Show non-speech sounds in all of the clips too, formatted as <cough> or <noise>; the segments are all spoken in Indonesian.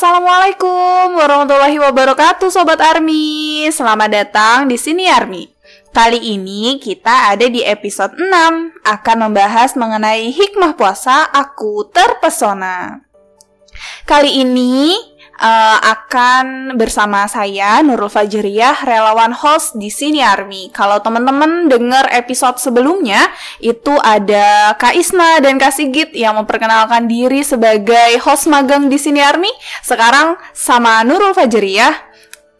Assalamualaikum warahmatullahi wabarakatuh Sobat Army. Selamat datang di sini Army. Kali ini kita ada di episode 6 Akan membahas mengenai hikmah puasa Aku terpesona. Kali ini uh, akan bersama saya Nurul Fajriyah relawan host di Sini Army. Kalau teman-teman dengar episode sebelumnya itu ada Kak Isna dan Kak Sigit yang memperkenalkan diri sebagai host magang di Sini Army. Sekarang sama Nurul Fajriyah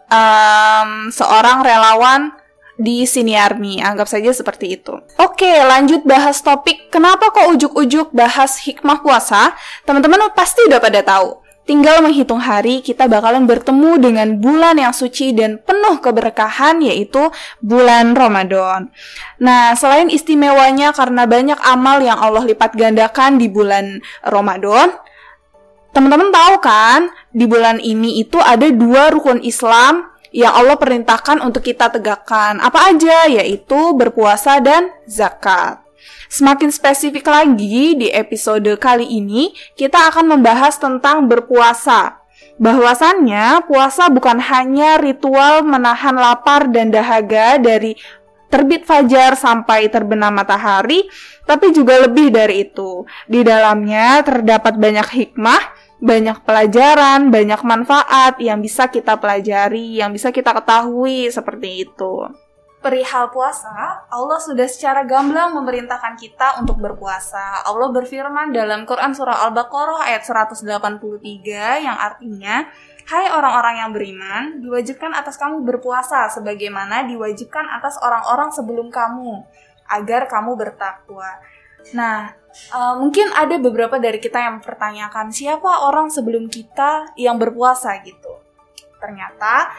um, seorang relawan di Sini Army. Anggap saja seperti itu. Oke, lanjut bahas topik. Kenapa kok ujuk-ujuk bahas hikmah puasa? Teman-teman pasti udah pada tahu. Tinggal menghitung hari, kita bakalan bertemu dengan bulan yang suci dan penuh keberkahan, yaitu bulan Ramadan. Nah, selain istimewanya karena banyak amal yang Allah lipat gandakan di bulan Ramadan, teman-teman tahu kan, di bulan ini itu ada dua rukun Islam yang Allah perintahkan untuk kita tegakkan. Apa aja? Yaitu berpuasa dan zakat. Semakin spesifik lagi di episode kali ini, kita akan membahas tentang berpuasa. Bahwasannya, puasa bukan hanya ritual menahan lapar dan dahaga dari terbit fajar sampai terbenam matahari, tapi juga lebih dari itu. Di dalamnya terdapat banyak hikmah, banyak pelajaran, banyak manfaat yang bisa kita pelajari, yang bisa kita ketahui seperti itu perihal puasa, Allah sudah secara gamblang memerintahkan kita untuk berpuasa. Allah berfirman dalam Quran surah Al-Baqarah ayat 183 yang artinya, Hai orang-orang yang beriman, diwajibkan atas kamu berpuasa sebagaimana diwajibkan atas orang-orang sebelum kamu, agar kamu bertakwa. Nah, uh, mungkin ada beberapa dari kita yang mempertanyakan siapa orang sebelum kita yang berpuasa gitu. Ternyata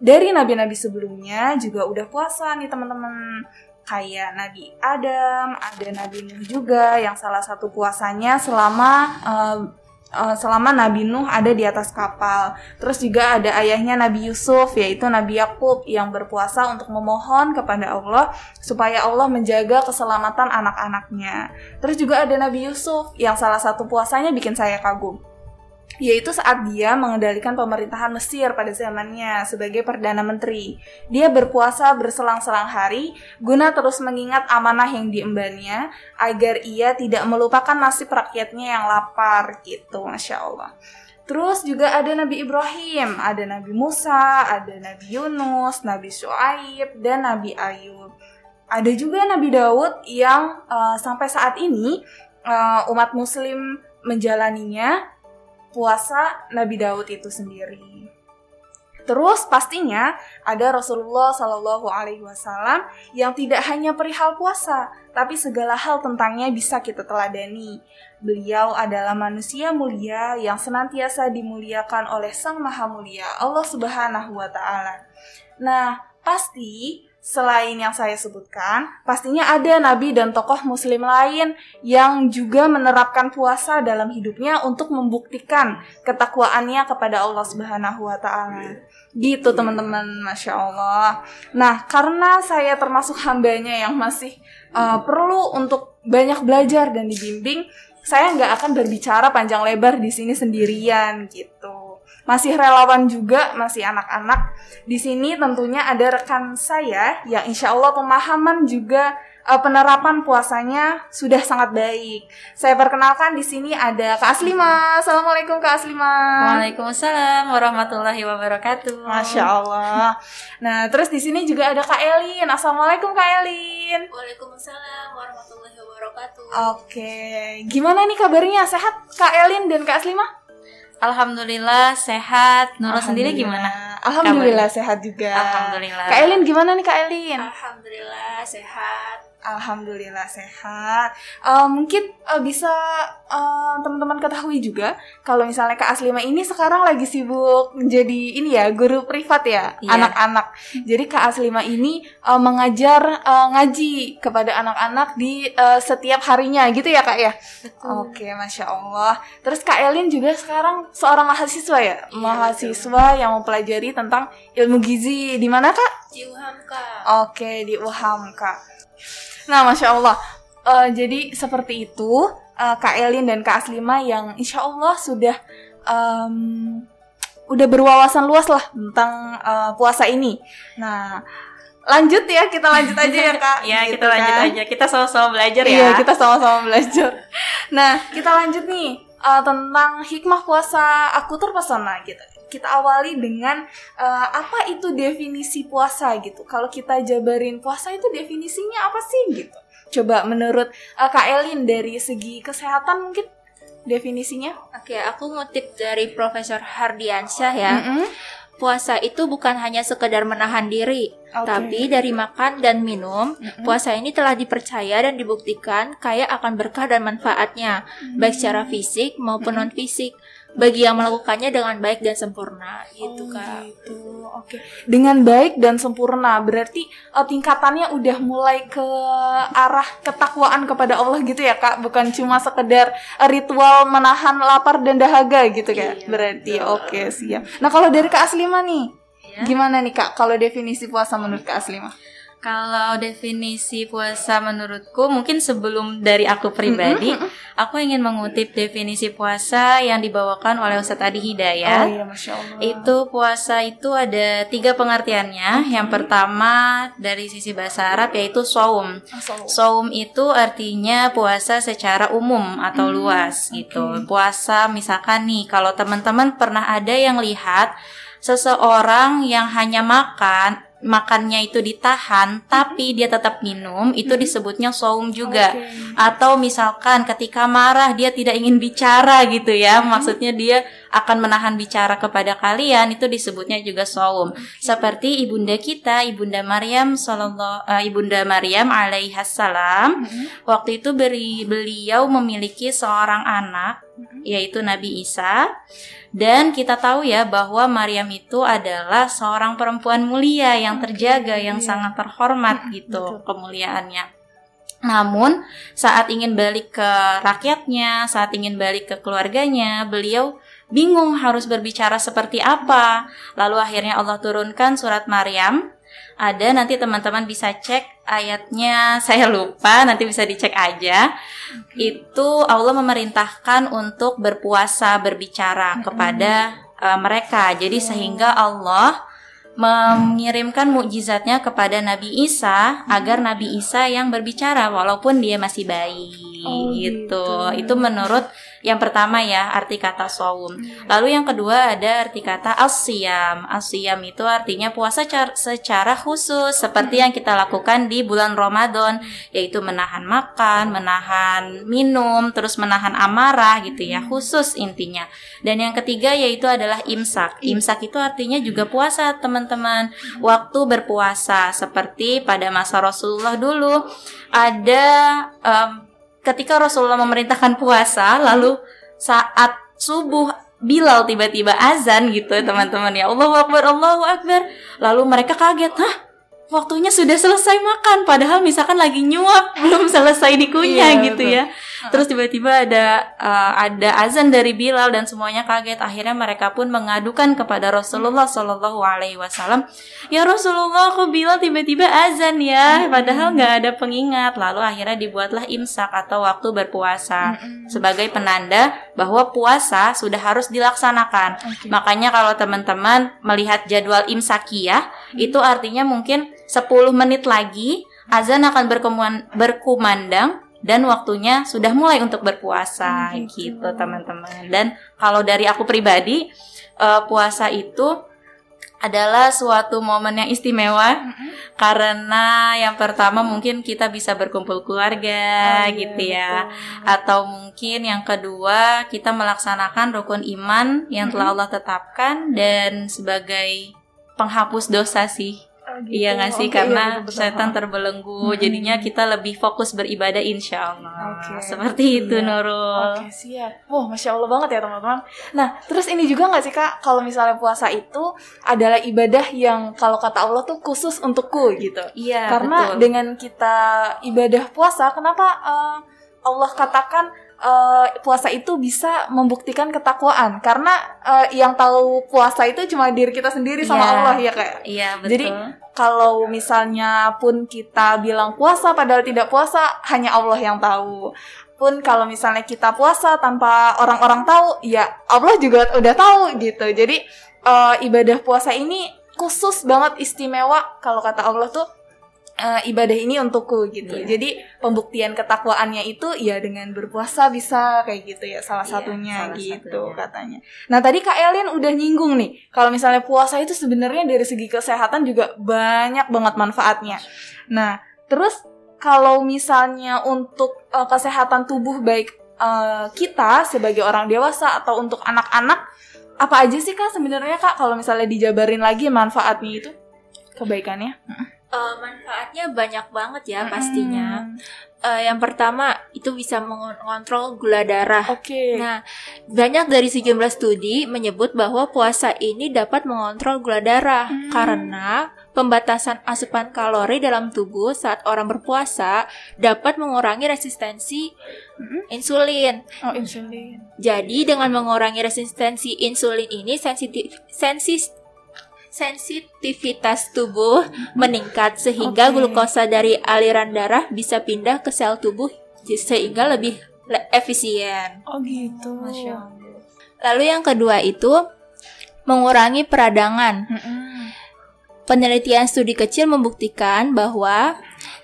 dari nabi-nabi sebelumnya juga udah puasa nih teman-teman kayak Nabi Adam, ada Nabi Nuh juga yang salah satu puasanya selama uh, uh, selama Nabi Nuh ada di atas kapal. Terus juga ada ayahnya Nabi Yusuf yaitu Nabi Yakub yang berpuasa untuk memohon kepada Allah supaya Allah menjaga keselamatan anak-anaknya. Terus juga ada Nabi Yusuf yang salah satu puasanya bikin saya kagum yaitu saat dia mengendalikan pemerintahan Mesir pada zamannya sebagai Perdana Menteri. Dia berpuasa berselang-selang hari guna terus mengingat amanah yang diembannya agar ia tidak melupakan nasib rakyatnya yang lapar gitu, Masya Allah. Terus juga ada Nabi Ibrahim, ada Nabi Musa, ada Nabi Yunus, Nabi Shu'aib, dan Nabi Ayub. Ada juga Nabi Daud yang uh, sampai saat ini uh, umat muslim menjalaninya puasa Nabi Daud itu sendiri. Terus pastinya ada Rasulullah Shallallahu Alaihi Wasallam yang tidak hanya perihal puasa, tapi segala hal tentangnya bisa kita teladani. Beliau adalah manusia mulia yang senantiasa dimuliakan oleh Sang Maha Mulia Allah Subhanahu Wa Taala. Nah, pasti Selain yang saya sebutkan, pastinya ada nabi dan tokoh muslim lain yang juga menerapkan puasa dalam hidupnya untuk membuktikan ketakwaannya kepada Allah Subhanahu wa taala. Gitu teman-teman, Masya Allah. Nah, karena saya termasuk hambanya yang masih uh, perlu untuk banyak belajar dan dibimbing, saya nggak akan berbicara panjang lebar di sini sendirian gitu masih relawan juga, masih anak-anak. Di sini tentunya ada rekan saya yang insya Allah pemahaman juga uh, penerapan puasanya sudah sangat baik. Saya perkenalkan di sini ada Kak Aslima. Assalamualaikum Kak Aslima. Waalaikumsalam warahmatullahi wabarakatuh. Masya Allah. Nah, terus di sini juga ada Kak Elin. Assalamualaikum Kak Elin. Waalaikumsalam warahmatullahi wabarakatuh. Oke, gimana nih kabarnya? Sehat Kak Elin dan Kak Aslima? Alhamdulillah sehat. Nurul sendiri gimana? Alhamdulillah Kabar? sehat juga. Alhamdulillah. Kak Elin gimana nih Kak Elin? Alhamdulillah sehat. Alhamdulillah sehat. Uh, mungkin uh, bisa uh, teman-teman ketahui juga kalau misalnya Kak Aslima ini sekarang lagi sibuk menjadi ini ya guru privat ya iya. anak-anak. Jadi Kak Aslima ini uh, mengajar uh, ngaji kepada anak-anak di uh, setiap harinya gitu ya Kak ya. Oke, okay, masya Allah. Terus Kak Elin juga sekarang seorang mahasiswa ya, iya, mahasiswa betul. yang mempelajari tentang ilmu gizi di mana Kak? Di UHAMKA. Oke, okay, di UHAMKA. Nah, masya Allah. Uh, jadi seperti itu uh, Kak Elin dan Kak Aslima yang insya Allah sudah um, udah berwawasan luas lah tentang uh, puasa ini. Nah, lanjut ya kita lanjut aja ya kak. <laughs> ya Gitu kita lanjut kan. aja. Kita sama-sama belajar ya. Iya kita sama-sama belajar. Nah kita lanjut nih uh, tentang hikmah puasa. Aku terpesona gitu. Kita awali dengan uh, apa itu definisi puasa gitu. Kalau kita jabarin puasa itu definisinya apa sih gitu. Coba menurut uh, Kak Elin dari segi kesehatan mungkin definisinya? Oke, aku ngutip dari Profesor Hardiansyah ya. Mm-mm. Puasa itu bukan hanya sekedar menahan diri, Oke. tapi dari makan dan minum, Mm-mm. puasa ini telah dipercaya dan dibuktikan kaya akan berkah dan manfaatnya, baik secara fisik maupun non fisik. Bagi yang melakukannya dengan baik dan sempurna, gitu Oh, kak. gitu. Oke. Dengan baik dan sempurna, berarti uh, tingkatannya udah mulai ke arah ketakwaan kepada Allah gitu ya, Kak. Bukan cuma sekedar uh, ritual menahan lapar dan dahaga gitu Kak. Iya, berarti oke, siap. Nah, kalau dari Kak Aslima nih, Iya. gimana nih, Kak? Kalau definisi puasa menurut Kak Aslima? Kalau definisi puasa menurutku mungkin sebelum dari aku pribadi, aku ingin mengutip definisi puasa yang dibawakan oleh Ustadz Adi Hidayat. Oh iya, Masya Allah. Itu puasa itu ada tiga pengertiannya. Yang pertama dari sisi bahasa Arab yaitu saum. Allah. Saum itu artinya puasa secara umum atau luas gitu. Puasa misalkan nih kalau teman-teman pernah ada yang lihat seseorang yang hanya makan makannya itu ditahan tapi dia tetap minum itu disebutnya saum juga. Oke. atau misalkan ketika marah dia tidak ingin bicara gitu ya. Maksudnya dia akan menahan bicara kepada kalian itu disebutnya juga saum. Seperti ibunda kita ibunda Maryam sallallahu eh, ibunda Maryam alaihassalam waktu itu beri, beliau memiliki seorang anak yaitu Nabi Isa dan kita tahu ya bahwa Maryam itu adalah seorang perempuan mulia yang terjaga yang sangat terhormat gitu kemuliaannya namun saat ingin balik ke rakyatnya, saat ingin balik ke keluarganya, beliau bingung harus berbicara seperti apa. Lalu akhirnya Allah turunkan surat Maryam. Ada nanti teman-teman bisa cek ayatnya, <laughs> saya lupa, nanti bisa dicek aja. Itu Allah memerintahkan untuk berpuasa, berbicara kepada uh, mereka. Jadi sehingga Allah mengirimkan mukjizatnya kepada Nabi Isa agar Nabi Isa yang berbicara walaupun dia masih bayi Oh, gitu. gitu. Itu menurut yang pertama ya arti kata saum. Lalu yang kedua ada arti kata asyam. Asyam itu artinya puasa car- secara khusus seperti yang kita lakukan di bulan Ramadan yaitu menahan makan, menahan minum, terus menahan amarah gitu ya, khusus intinya. Dan yang ketiga yaitu adalah imsak. Imsak itu artinya juga puasa, teman-teman. Waktu berpuasa seperti pada masa Rasulullah dulu ada em, ketika Rasulullah memerintahkan puasa lalu saat subuh Bilal tiba-tiba azan gitu teman-teman. Ya Allahu Akbar Allahu Akbar. Lalu mereka kaget hah waktunya sudah selesai makan padahal misalkan lagi nyuap <laughs> belum selesai dikunyah Iya, gitu betul. ya. Terus tiba-tiba ada uh, ada azan dari Bilal dan semuanya kaget. Akhirnya mereka pun mengadukan kepada Rasulullah Shallallahu Alaihi Wasallam. Ya Rasulullah kok Bilal tiba-tiba azan ya? Padahal nggak ada pengingat. Lalu akhirnya dibuatlah imsak atau waktu berpuasa sebagai penanda bahwa puasa sudah harus dilaksanakan. Oke. makanya kalau teman-teman melihat jadwal imsakiyah itu artinya mungkin 10 menit lagi azan akan berkumandang dan waktunya sudah mulai untuk berpuasa Hmm, gitu. teman-teman. Dan kalau dari aku pribadi eh, puasa itu adalah suatu momen yang istimewa karena yang pertama mungkin kita bisa berkumpul keluarga Oh, iya, gitu ya. betul. atau mungkin yang kedua kita melaksanakan rukun iman yang telah Allah tetapkan dan sebagai penghapus dosa sih gitu. iya nggak sih Oke, karena iya, betul-betul. setan terbelenggu Hmm. jadinya kita lebih fokus beribadah insya Allah Oke. seperti itu Iya. Nurul Oke siap. Wah masya Allah banget ya teman-teman. Nah terus ini juga nggak sih kak, kalau misalnya puasa itu adalah ibadah yang kalau kata Allah tuh khusus untukku gitu. iya Karena betul. dengan kita ibadah puasa, kenapa eh, Allah katakan eh, puasa itu bisa membuktikan ketakwaan? Karena eh, yang tahu puasa itu cuma diri kita sendiri sama Iya. Allah ya kak. iya betul Jadi kalau misalnya pun kita bilang puasa padahal tidak puasa, hanya Allah yang tahu. pun kalau misalnya kita puasa tanpa orang-orang tahu, ya Allah juga udah tahu gitu. Jadi eh, ibadah puasa ini khusus banget istimewa kalau kata Allah tuh eh, ibadah ini untukku gitu. Iya. Jadi pembuktian ketakwaannya itu ya dengan berpuasa bisa kayak gitu ya salah Iya, satunya salah gitu satunya. katanya. Nah tadi Kak Elin udah nyinggung nih kalau misalnya puasa itu sebenarnya dari segi kesehatan juga banyak banget manfaatnya. Nah terus kalau misalnya untuk eh, kesehatan tubuh baik eh, kita sebagai orang dewasa atau untuk anak-anak apa aja sih kak sebenarnya kak kalau misalnya dijabarin lagi manfaatnya itu kebaikannya? Eh, manfaatnya banyak banget ya pastinya. Hmm, Eh, yang pertama itu bisa mengontrol gula darah. Oke. Nah, banyak dari sejumlah studi menyebut bahwa puasa ini dapat mengontrol gula darah Hmm. karena pembatasan asupan kalori dalam tubuh saat orang berpuasa dapat mengurangi resistensi Mm-mm. insulin. Oh insulin. Jadi dengan mengurangi resistensi insulin ini sensitif sensis sensitivitas tubuh meningkat sehingga Oke. glukosa dari aliran darah bisa pindah ke sel tubuh sehingga lebih le- efisien. Oh gitu. Masya Allah. Lalu yang kedua itu mengurangi peradangan. Mm-mm. Penelitian studi kecil membuktikan bahwa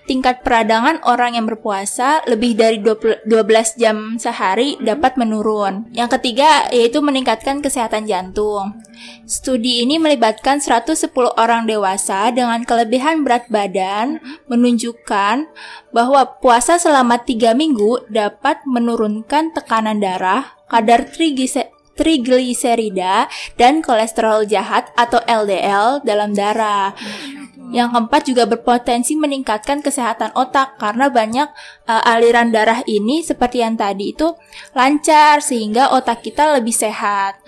tingkat peradangan orang yang berpuasa lebih dari 20 12 jam sehari dapat menurun. Yang ketiga yaitu meningkatkan kesehatan jantung. Studi ini melibatkan 110 orang dewasa dengan kelebihan berat badan menunjukkan bahwa puasa selama 3 minggu dapat menurunkan tekanan darah, kadar triglyce- trigliserida, dan kolesterol jahat atau LDL dalam darah. Yang keempat juga berpotensi meningkatkan kesehatan otak karena banyak uh, aliran darah ini seperti yang tadi itu lancar sehingga otak kita lebih sehat.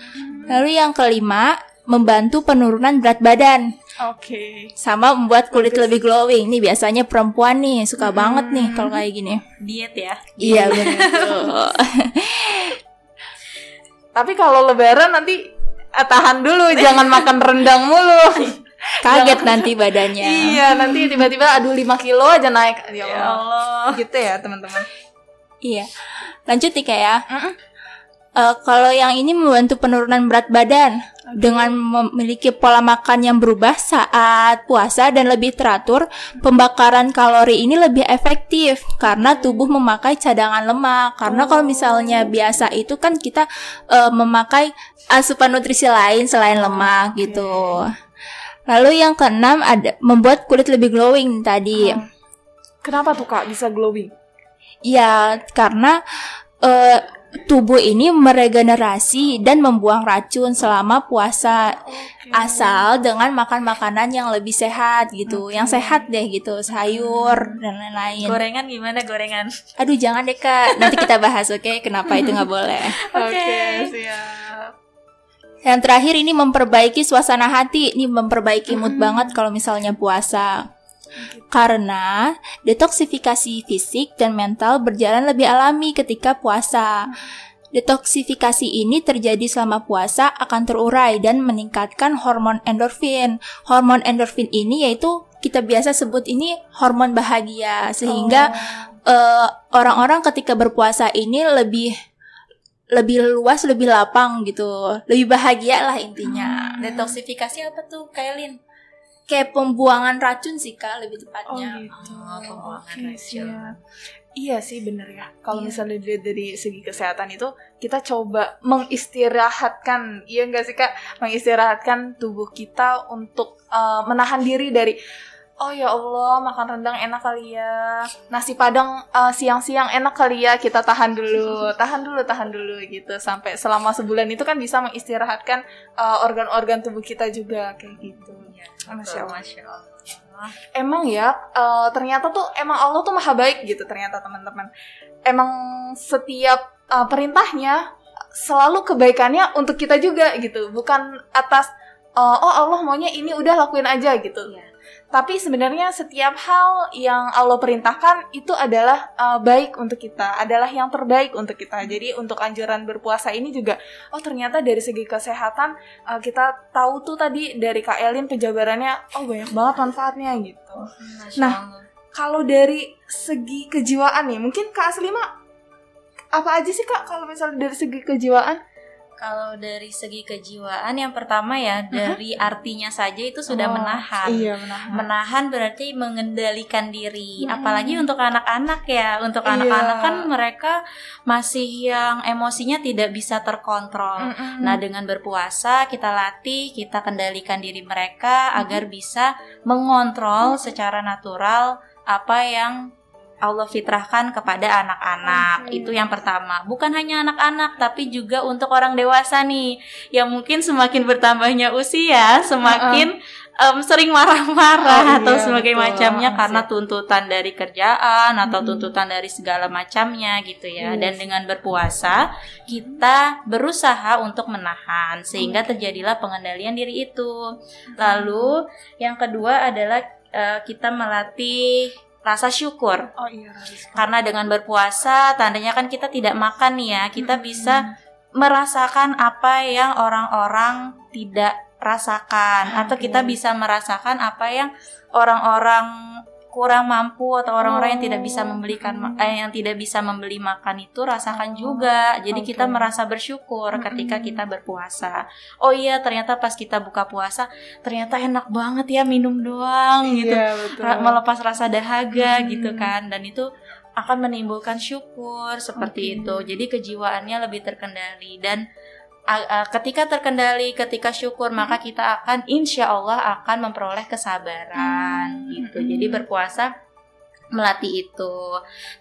Lalu yang kelima, membantu penurunan berat badan Oke. sama membuat kulit lebih glowing. Nih biasanya perempuan nih suka banget nih kalau kayak gini. Diet ya. Iya benar. <laughs> Tapi kalau lebaran nanti eh, tahan dulu, jangan makan rendang mulu. <laughs> Kaget nanti badannya. iya, nanti tiba-tiba aduh 5 kilo aja naik. Ya Ya Allah. Allah. Gitu ya, teman-teman. Iya. Lanjut Tika ya. Mm-mm. Eh, kalau yang ini membantu penurunan berat badan dengan memiliki pola makan yang berubah saat puasa dan lebih teratur, pembakaran kalori ini lebih efektif karena tubuh memakai cadangan lemak. Karena kalau misalnya biasa itu kan kita eh, memakai asupan nutrisi lain selain lemak gitu. Lalu yang keenam ada membuat kulit lebih glowing tadi. Kenapa tuh Kak bisa glowing? Ya, karena eh, tubuh ini meregenerasi dan membuang racun selama puasa asal dengan makan makanan yang lebih sehat gitu, yang sehat deh gitu, sayur dan lain-lain. Gorengan gimana gorengan? Aduh jangan deh kak, nanti kita bahas oke, kenapa itu nggak boleh. <laughs> Oke, siap. Yang terakhir ini memperbaiki suasana hati, ini memperbaiki mood banget kalau misalnya puasa. Karena detoksifikasi fisik dan mental berjalan lebih alami ketika puasa. Detoksifikasi ini terjadi selama puasa akan terurai dan meningkatkan hormon endorfin. Hormon endorfin ini yaitu kita biasa sebut ini hormon bahagia sehingga eh, orang-orang ketika berpuasa ini lebih lebih luas, lebih lapang gitu, lebih bahagia lah intinya. Detoksifikasi apa tuh, Kailin? Kayak pembuangan racun sih kak, lebih Oh tepatnya. gitu. Oh, pembuangan Oke, racun. siap. Iya sih bener ya. Kalau Iya. misalnya dilihat dari segi kesehatan itu kita coba mengistirahatkan, iya enggak sih kak? Mengistirahatkan tubuh kita untuk uh, menahan diri dari Oh ya Allah, makan rendang enak kali ya. Nasi padang uh, siang-siang enak kali ya. Kita tahan dulu, tahan dulu, tahan dulu gitu. Sampai selama sebulan itu kan bisa mengistirahatkan uh, organ-organ tubuh kita juga kayak gitu. Masya Allah Masya Allah. emang ya eh, ternyata tuh emang Allah tuh maha baik gitu ternyata teman-teman emang setiap eh, perintahnya selalu kebaikannya untuk kita juga gitu bukan atas eh, oh Allah maunya ini udah lakuin aja gitu Iya. Tapi sebenarnya setiap hal yang Allah perintahkan itu adalah eh, baik untuk kita adalah yang terbaik untuk kita. Jadi untuk anjuran berpuasa ini juga oh ternyata dari segi kesehatan eh, kita tahu tuh tadi dari Kak Elin penjabarannya oh banyak banget manfaatnya gitu. Masya Nah, kalau dari segi kejiwaan nih, mungkin Kak Aslima apa aja sih kak kalau misalnya dari segi kejiwaan? Kalau dari segi kejiwaan yang pertama ya dari artinya saja itu sudah Oh, menahan. Iya menahan. Menahan berarti mengendalikan diri. Mm-mm. Apalagi untuk anak-anak ya. Untuk Iya. anak-anak kan mereka masih yang emosinya tidak bisa terkontrol. Mm-mm. Nah, dengan berpuasa kita latih, kita kendalikan diri mereka agar bisa mengontrol secara natural apa yang Allah fitrahkan kepada anak-anak. Oke. Itu yang pertama. Bukan hanya anak-anak, tapi juga untuk orang dewasa nih, yang mungkin semakin bertambahnya usia, semakin em, sering Oh, marah-marah atau iya, sebagai betul. macamnya Ah, karena tuntutan dari kerjaan atau Mm-mm. tuntutan dari segala macamnya gitu ya. Yes. Dan dengan berpuasa kita berusaha untuk menahan sehingga terjadilah pengendalian diri itu. Lalu yang kedua adalah eh, kita melatih rasa syukur. Oh iya. Karena dengan berpuasa tandanya kan kita tidak makan nih ya. Kita bisa merasakan apa yang orang-orang tidak rasakan atau Oke. kita bisa merasakan apa yang orang-orang kurang mampu atau orang-orang yang tidak bisa Oh. membelikan eh, yang tidak bisa membeli makan itu rasakan juga. Jadi kita oke. merasa bersyukur ketika kita berpuasa. Oh iya, ternyata pas kita buka puasa ternyata enak banget ya minum doang gitu Iya betul. ra- melepas rasa dahaga Hmm. gitu kan dan itu akan menimbulkan syukur seperti Oke. itu jadi kejiwaannya lebih terkendali dan ketika terkendali ketika syukur maka Hmm. kita akan insya Allah akan memperoleh kesabaran Hmm. gitu Hmm. jadi berpuasa melatih itu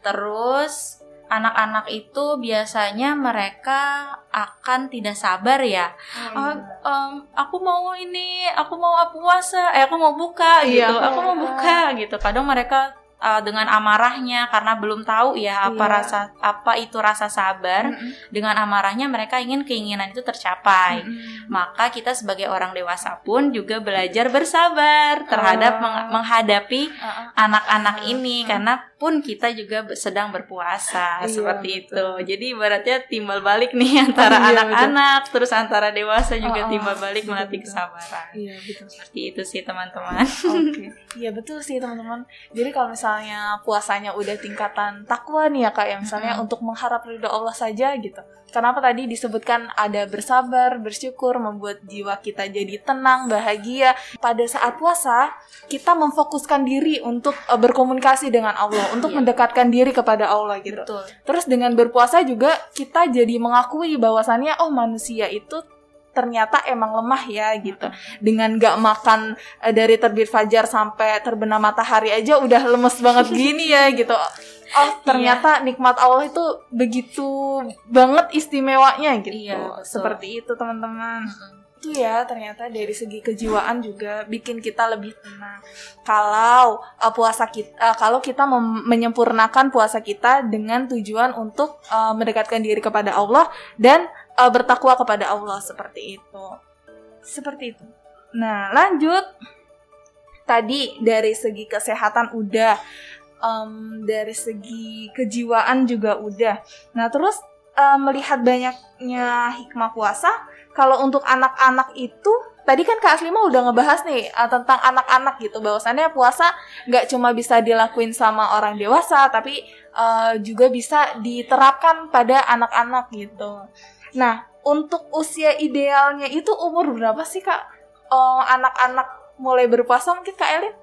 terus anak-anak itu biasanya mereka akan tidak sabar ya Ah, iya. em, aku mau ini, aku mau puasa, eh aku mau buka Iya. gitu, aku mau buka gitu. Kadang mereka uh, dengan amarahnya karena belum tahu ya apa Iya. rasa apa itu rasa sabar. Mm-mm. Dengan amarahnya mereka ingin keinginan itu tercapai. Mm-mm. Maka kita sebagai orang dewasa pun juga belajar bersabar Ah. terhadap meng- menghadapi Ah, anak-anak ini karena pun kita juga sedang berpuasa Iya, seperti betul. itu. Jadi ibaratnya timbal balik nih <laughs> antara Iya, anak-anak terus antara dewasa Oh, oh, juga timbal balik betul, melatih kesabaran. Iya betul. Seperti itu sih teman-teman. Oke, <laughs> iya betul sih teman-teman. Jadi kalau misalnya puasanya udah tingkatan takwa nih ya kak, ya misalnya Mm-mm. untuk mengharap ridho Allah saja gitu. Kenapa tadi disebutkan ada bersabar, bersyukur, membuat jiwa kita jadi tenang, bahagia. Pada saat puasa kita memfokuskan diri untuk eh, berkomunikasi dengan Allah, untuk Iya. mendekatkan diri kepada Allah gitu. Betul. Terus dengan berpuasa juga kita jadi mengakui bahwasannya oh manusia itu ternyata emang lemah ya gitu. Dengan gak makan eh, dari terbit fajar sampai terbenam matahari aja udah lemes banget <laughs> gini ya gitu. Oh ternyata nikmat Allah itu begitu banget istimewanya gitu. Iya, betul. Seperti itu teman-teman. Itu ya ternyata dari segi kejiwaan juga bikin kita lebih tenang. Kalau uh, puasa kita, uh, kalau kita menyempurnakan puasa kita dengan tujuan untuk uh, mendekatkan diri kepada Allah dan uh, bertakwa kepada Allah seperti itu. Seperti itu. Nah lanjut. Tadi dari segi kesehatan udah, Em, dari segi kejiwaan juga udah. Nah terus uh, melihat banyaknya hikmah puasa, kalau untuk anak-anak itu tadi kan Kak Aslima udah ngebahas nih uh, tentang anak-anak gitu bahwasannya puasa nggak cuma bisa dilakuin sama orang dewasa tapi uh, juga bisa diterapkan pada anak-anak gitu. Nah untuk usia idealnya itu umur berapa sih Kak? Uh, anak-anak mulai berpuasa mungkin Kak Elin?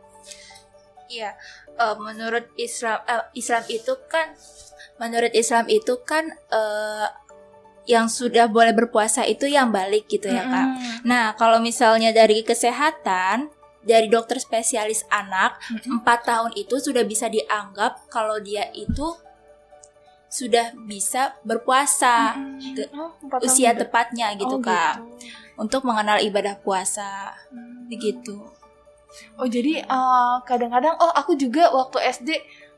Iya, eh, menurut Islam eh, Islam itu kan menurut Islam itu kan eh, yang sudah boleh berpuasa itu yang balik gitu ya kak. Mm-mm. Nah kalau misalnya dari kesehatan dari dokter spesialis anak Mm-mm. empat tahun itu sudah bisa dianggap kalau dia itu sudah bisa berpuasa Ke- Oh, usia udah. tepatnya gitu Oh, kak gitu. untuk mengenal ibadah puasa Hmm. begitu. Oh jadi eh, kadang-kadang oh aku juga waktu SD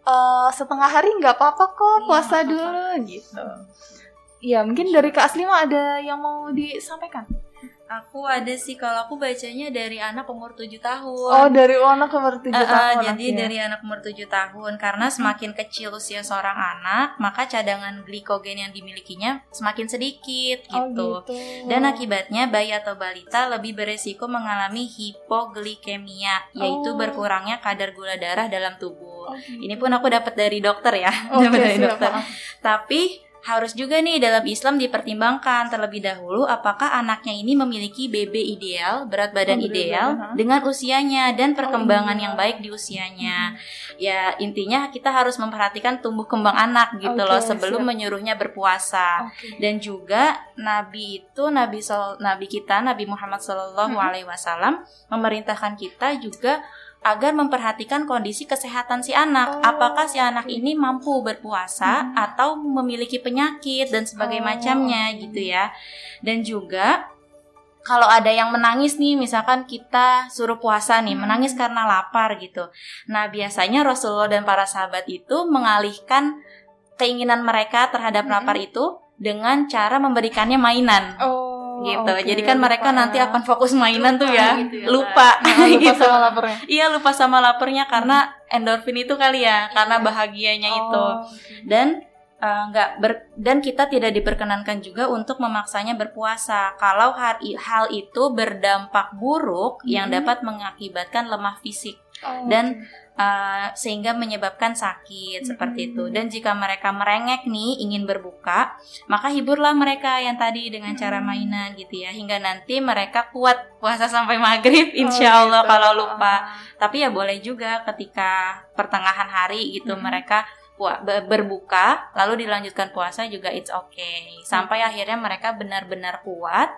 eh, setengah hari nggak apa-apa kok Iya, puasa apa-apa. dulu gitu. Ya mungkin dari Kak Aslima ada yang mau disampaikan. Aku ada sih kalau aku bacanya dari anak umur 7 tahun. Oh dari anak umur tujuh Eh, eh, tahun. jadi oke. dari anak umur 7 tahun karena semakin kecil usia seorang anak maka cadangan glikogen yang dimilikinya semakin sedikit Oh, gitu. Dan akibatnya bayi atau balita lebih beresiko mengalami hipoglikemia yaitu Oh. berkurangnya kadar gula darah dalam tubuh. Oh, gitu. Ini pun aku dapat dari dokter ya, <laughs> dapat dari dokter. maaf. Tapi harus juga nih dalam Islam dipertimbangkan terlebih dahulu apakah anaknya ini memiliki BB ideal, berat badan Oh, ideal badan, ha? dengan usianya dan perkembangan iya. yang baik di usianya. Ya, intinya kita harus memperhatikan tumbuh kembang anak gitu Oke, loh sebelum siap. menyuruhnya berpuasa. Oke. Dan juga Nabi itu Nabi Sal- Nabi kita Nabi Muhammad Shallallahu Mhm. Alaihi Wasallam memerintahkan kita juga agar memperhatikan kondisi kesehatan si anak. Apakah si anak ini mampu berpuasa Mhm. atau memiliki penyakit dan sebagainya Oh, macamnya gitu ya. Dan juga kalau ada yang menangis nih, misalkan kita suruh puasa nih, Hmm. menangis karena lapar gitu. Nah, biasanya Rasulullah dan para sahabat itu mengalihkan keinginan mereka terhadap Hmm. lapar itu dengan cara memberikannya mainan Oh, gitu. oke, Jadi kan mereka lupa nanti akan fokus mainan tuh ya. gitu ya, lupa. Nah, <laughs> lupa gitu. sama laparnya. Iya, lupa sama laparnya karena endorfin itu kali ya, karena bahagianya itu. Oh, Dan eh, nggak ber- dan kita tidak diperkenankan juga untuk memaksanya berpuasa kalau hal, hal itu berdampak buruk yang Mhm. dapat mengakibatkan lemah fisik oh, dan uh, sehingga menyebabkan sakit seperti itu. Mhm. Dan jika mereka merengek nih ingin berbuka, maka hiburlah mereka yang tadi dengan cara Mhm. mainan gitu ya, hingga nanti mereka kuat puasa sampai maghrib, insya Oh, Allah gitu. kalau lupa. Tapi ya boleh juga ketika pertengahan hari gitu Mhm. mereka berbuka lalu dilanjutkan puasa juga it's okay sampai akhirnya mereka benar-benar kuat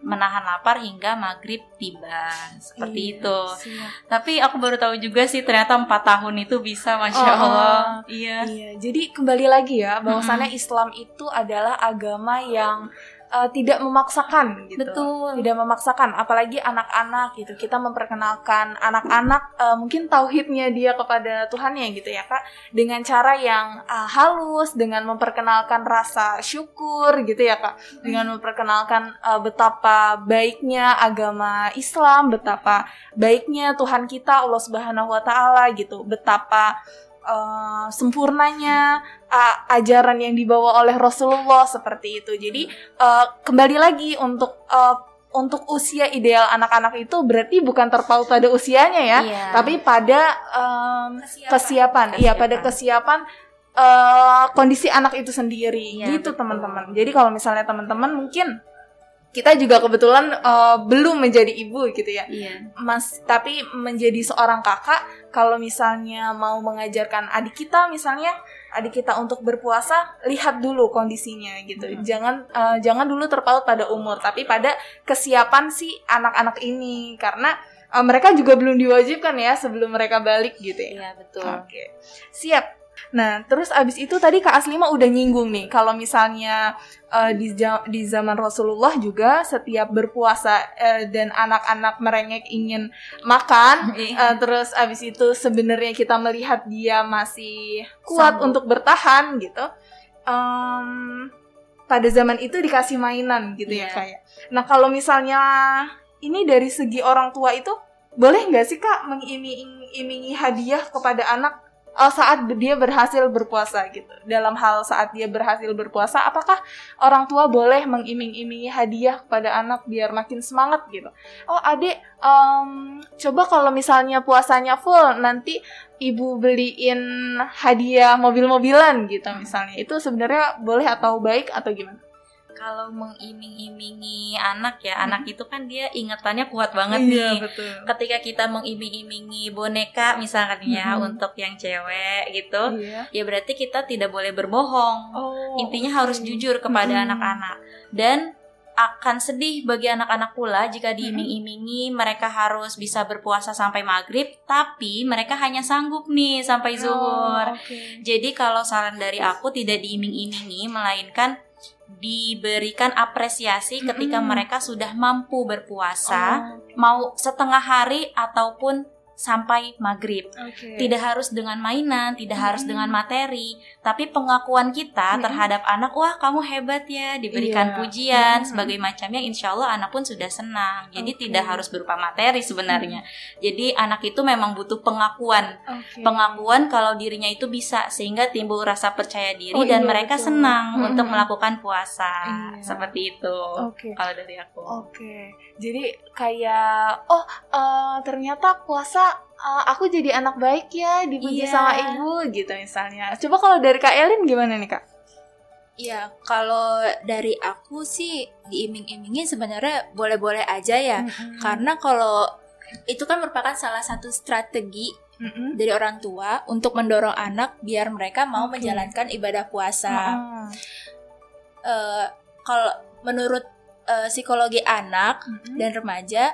menahan lapar hingga maghrib tiba seperti Iya, itu. siap. Tapi aku baru tahu juga sih ternyata empat tahun itu bisa, masya Oh, Allah. Iya. Iya, jadi kembali lagi ya, bahwasannya Islam itu adalah agama yang uh, tidak memaksakan gitu. Betul. Tidak memaksakan, apalagi anak-anak gitu. Kita memperkenalkan anak-anak uh, mungkin tauhidnya dia kepada Tuhannya gitu ya, Kak, dengan cara yang uh, halus, dengan memperkenalkan rasa syukur gitu ya, Kak. Dengan memperkenalkan uh, betapa baiknya agama Islam, betapa baiknya Tuhan kita Allah Subhanahu wa taala gitu. Betapa uh, sempurnanya uh, ajaran yang dibawa oleh Rasulullah seperti itu. Jadi uh, kembali lagi untuk uh, untuk usia ideal anak-anak itu berarti bukan terpaut pada usianya ya, Iya. tapi pada um, Kesiapan. kesiapan. Iya, pada kesiapan uh, kondisi anak itu sendiri. Iya, gitu teman-teman. Jadi kalau misalnya teman-teman mungkin kita juga kebetulan uh, belum menjadi ibu gitu ya. Iya. Mas, tapi menjadi seorang kakak, kalau misalnya mau mengajarkan adik kita, misalnya adik kita untuk berpuasa, lihat dulu kondisinya gitu. Mhm. Jangan eh, jangan dulu terpaut pada umur, tapi pada kesiapan si anak-anak ini, karena eh, mereka juga belum diwajibkan ya sebelum mereka balik gitu ya. Iya, betul. Oke, siap. Nah, terus abis itu tadi Kak Aslima udah nyinggung nih, kalau misalnya eh, di, di zaman Rasulullah juga setiap berpuasa eh, dan anak-anak merengek ingin makan, <laughs> eh, terus abis itu sebenarnya kita melihat dia masih kuat Sanggup. untuk bertahan gitu. Em, pada zaman itu dikasih mainan gitu ya Iya. kayak. Nah kalau misalnya ini dari segi orang tua itu boleh nggak sih kak mengiming-imingi hadiah kepada anak eh, saat dia berhasil berpuasa gitu. Dalam hal saat dia berhasil berpuasa apakah orang tua boleh mengiming-imingi hadiah kepada anak biar makin semangat gitu? Oh adek em, coba kalau misalnya puasanya full nanti ibu beliin hadiah mobil-mobilan gitu misalnya. Itu sebenarnya boleh atau baik atau gimana Kalau mengiming-imingi anak ya, anak itu kan dia ingatannya kuat banget nih. betul Ketika kita mengiming-imingi boneka misalkan ya Mhm. untuk yang cewek gitu, iya ya berarti kita tidak boleh berbohong. oh Intinya harus oke. jujur kepada Mm-mm. anak-anak dan akan sedih bagi anak-anak pula jika diiming-imingi mereka harus bisa berpuasa sampai maghrib, tapi mereka hanya sanggup nih sampai zuhur. Oh, oke. Jadi kalau saran dari aku tidak diiming-imingi, melainkan diberikan apresiasi ketika Mm-mm. mereka sudah mampu berpuasa, Oh, mau setengah hari ataupun sampai maghrib. oke. Tidak harus dengan mainan, tidak harus Mm-mm. dengan materi, tapi pengakuan kita Mm-mm. terhadap anak, wah kamu hebat ya, diberikan Iya. pujian, Mm-mm. sebagai macamnya, insya Allah anak pun sudah senang. Jadi Oke. tidak harus berupa materi sebenarnya. Jadi anak itu memang butuh pengakuan, Oke. pengakuan kalau dirinya itu bisa, sehingga timbul rasa percaya diri Oh, dan iya, mereka betul. senang Mm-mm. untuk melakukan puasa, Iya. seperti itu. Oke. Kalau dari aku. Oke, jadi kayak oh eh, ternyata puasa eh, aku jadi anak baik ya dipuji Iya. sama ibu gitu misalnya. Coba kalau dari Kak Elin gimana nih Kak? Ya, kalau dari aku sih diiming-imingi sebenarnya boleh-boleh aja ya. Karena kalau itu kan merupakan salah satu strategi Mm-mm. dari orang tua untuk mendorong anak biar mereka mau Oke. menjalankan ibadah puasa. Ah. Eh, kalau menurut eh, psikologi anak Mm-mm. dan remaja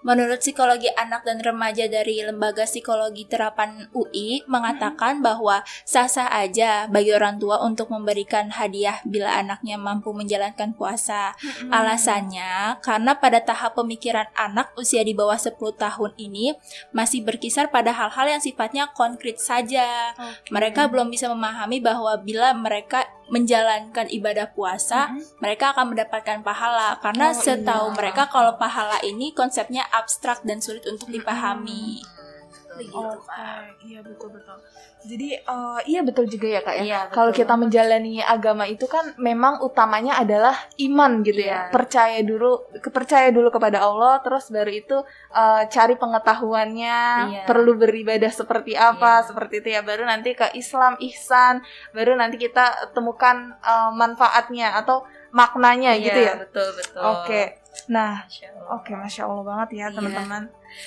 Menurut psikologi anak dan remaja dari Lembaga Psikologi Terapan UI mengatakan bahwa sah-sah aja bagi orang tua untuk memberikan hadiah bila anaknya mampu menjalankan puasa. Alasannya karena pada tahap pemikiran anak usia di bawah 10 tahun ini masih berkisar pada hal-hal yang sifatnya konkret saja. Oke. Mereka belum bisa memahami bahwa bila mereka menjalankan ibadah puasa, Mm-mm. mereka akan mendapatkan pahala karena Oh, setahu iya. mereka kalau pahala ini konsepnya abstrak dan sulit untuk dipahami. Kak. iya betul betul. Jadi eh, iya betul juga ya kak ya. Iya, Kalau kita menjalani agama itu kan memang utamanya adalah iman gitu ya. Iya. Percaya dulu, kepercaya dulu kepada Allah, terus baru itu eh, cari pengetahuannya, Iya. perlu beribadah seperti apa, Iya. seperti itu ya. Baru nanti ke Islam, ihsan, baru nanti kita temukan eh, manfaatnya atau maknanya Iya, gitu ya. betul betul Oke. Nah, Masya Allah. oke, masya Allah banget ya Iya. teman-teman.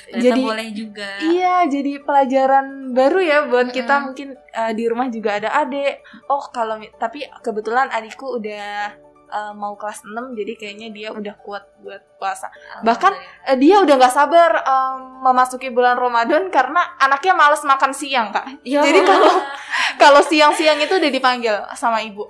Ternyata Jadi boleh juga Iya, jadi pelajaran baru ya buat kita Mm-mm. mungkin eh, di rumah juga ada adik. Oh, kalau tapi kebetulan adikku udah eh, mau kelas 6 jadi kayaknya dia udah kuat buat puasa. bahkan, Eh, dia udah nggak sabar em, memasuki bulan Ramadan karena anaknya males makan siang, Kak. Ya Jadi kalau kalau siang-siang itu udah dipanggil sama ibu.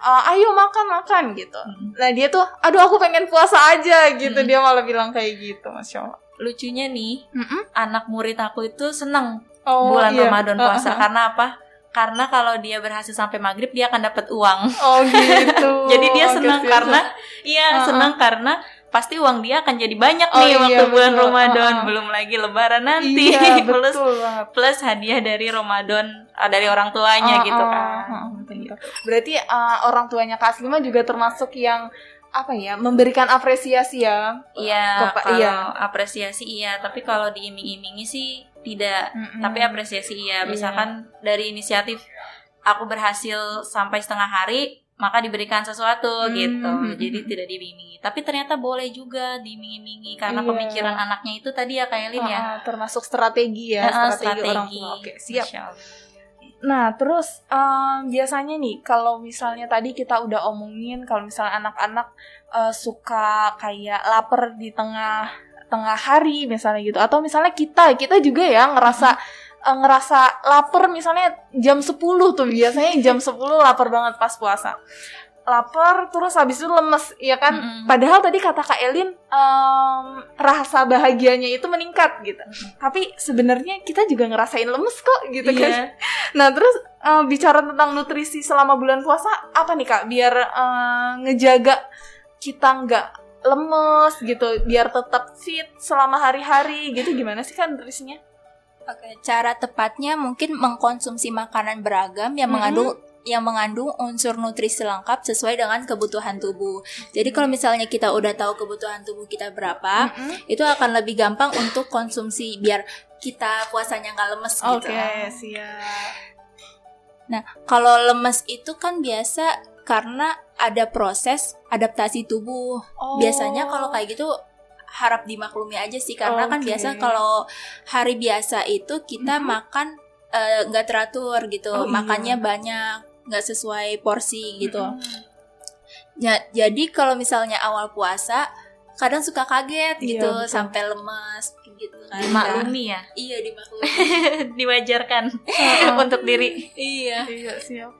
"Eh, ayo makan makan gitu. Mm. Nah dia tuh, aduh aku pengen puasa aja gitu. Mm. Dia malah bilang kayak gitu, masya Allah. lucunya nih Mm-mm. anak murid aku itu seneng Oh, bulan iya. Ramadan puasa Uh-uh. karena apa? Karena kalau dia berhasil sampai maghrib dia akan dapat uang. Oh gitu. <laughs> Jadi dia Oke, senang siap, karena siap. iya Uh-uh. senang karena pasti uang dia akan jadi banyak Oh, nih iya, waktu bulan betul. Ramadan Uh-uh. belum lagi lebaran nanti Iya, <laughs> plus betul plus hadiah dari Ramadan ah, dari orang tuanya Uh, gitu uh, kan. uh, uh, betul. Berarti uh, orang tuanya Kak Aslima juga termasuk yang apa ya memberikan apresiasi ya. Iya, Kepa- kalau iya. apresiasi iya, tapi kalau diiming-imingi sih tidak. Mm-mm. Tapi apresiasi iya. Iya. Misalkan dari inisiatif aku berhasil sampai setengah hari, maka diberikan sesuatu Hmm. gitu. Jadi tidak diiming-imingi. Tapi ternyata boleh juga diiming-imingi karena Iya. pemikiran anaknya itu tadi ya kayak Lin ya. Uh, uh, termasuk strategi ya, Heeh, strategi, orang tua. Oke, siap. Nah, terus em, biasanya nih kalau misalnya tadi kita udah omongin kalau misalnya anak-anak eh, suka kayak lapar di tengah tengah hari misalnya gitu atau misalnya kita kita juga ya ngerasa eh, ngerasa lapar misalnya jam 10 tuh biasanya jam 10 lapar banget pas puasa. Lapar terus habis itu lemes ya kan Mm-mm. Padahal tadi kata Kak Elin em, rasa bahagianya itu meningkat gitu. Tapi sebenarnya kita juga ngerasain lemes kok gitu kan. Iya. <laughs> Nah terus eh, bicara tentang nutrisi selama bulan puasa apa nih kak? Biar eh, ngejaga kita nggak lemes gitu, biar tetap fit selama hari-hari gitu gimana sih kan nutrisinya? Oke, cara tepatnya mungkin mengkonsumsi makanan beragam yang Mm-mm. mengandung yang mengandung unsur nutrisi lengkap sesuai dengan kebutuhan tubuh. Jadi kalau misalnya kita udah tahu kebutuhan tubuh kita berapa, Mm-mm. itu akan lebih gampang untuk konsumsi biar kita puasanya nggak lemes Oke gitu. siap. Nah, kalau lemes itu kan biasa karena ada proses adaptasi tubuh. Oh. Biasanya kalau kayak gitu harap dimaklumi aja sih karena kan Oke. biasa kalau hari biasa itu kita Mhm. makan eh, nggak teratur gitu, Oh, iya. makannya banyak, nggak sesuai porsi gitu. Mm-mm. Ya, jadi kalau misalnya awal puasa kadang suka kaget Iya, gitu betul. sampai lemes gitu kan. Dimaklumi ya. Iya dimaklumi. <laughs> Diwajarkan <laughs> <laughs> untuk diri. iya. Iya siap.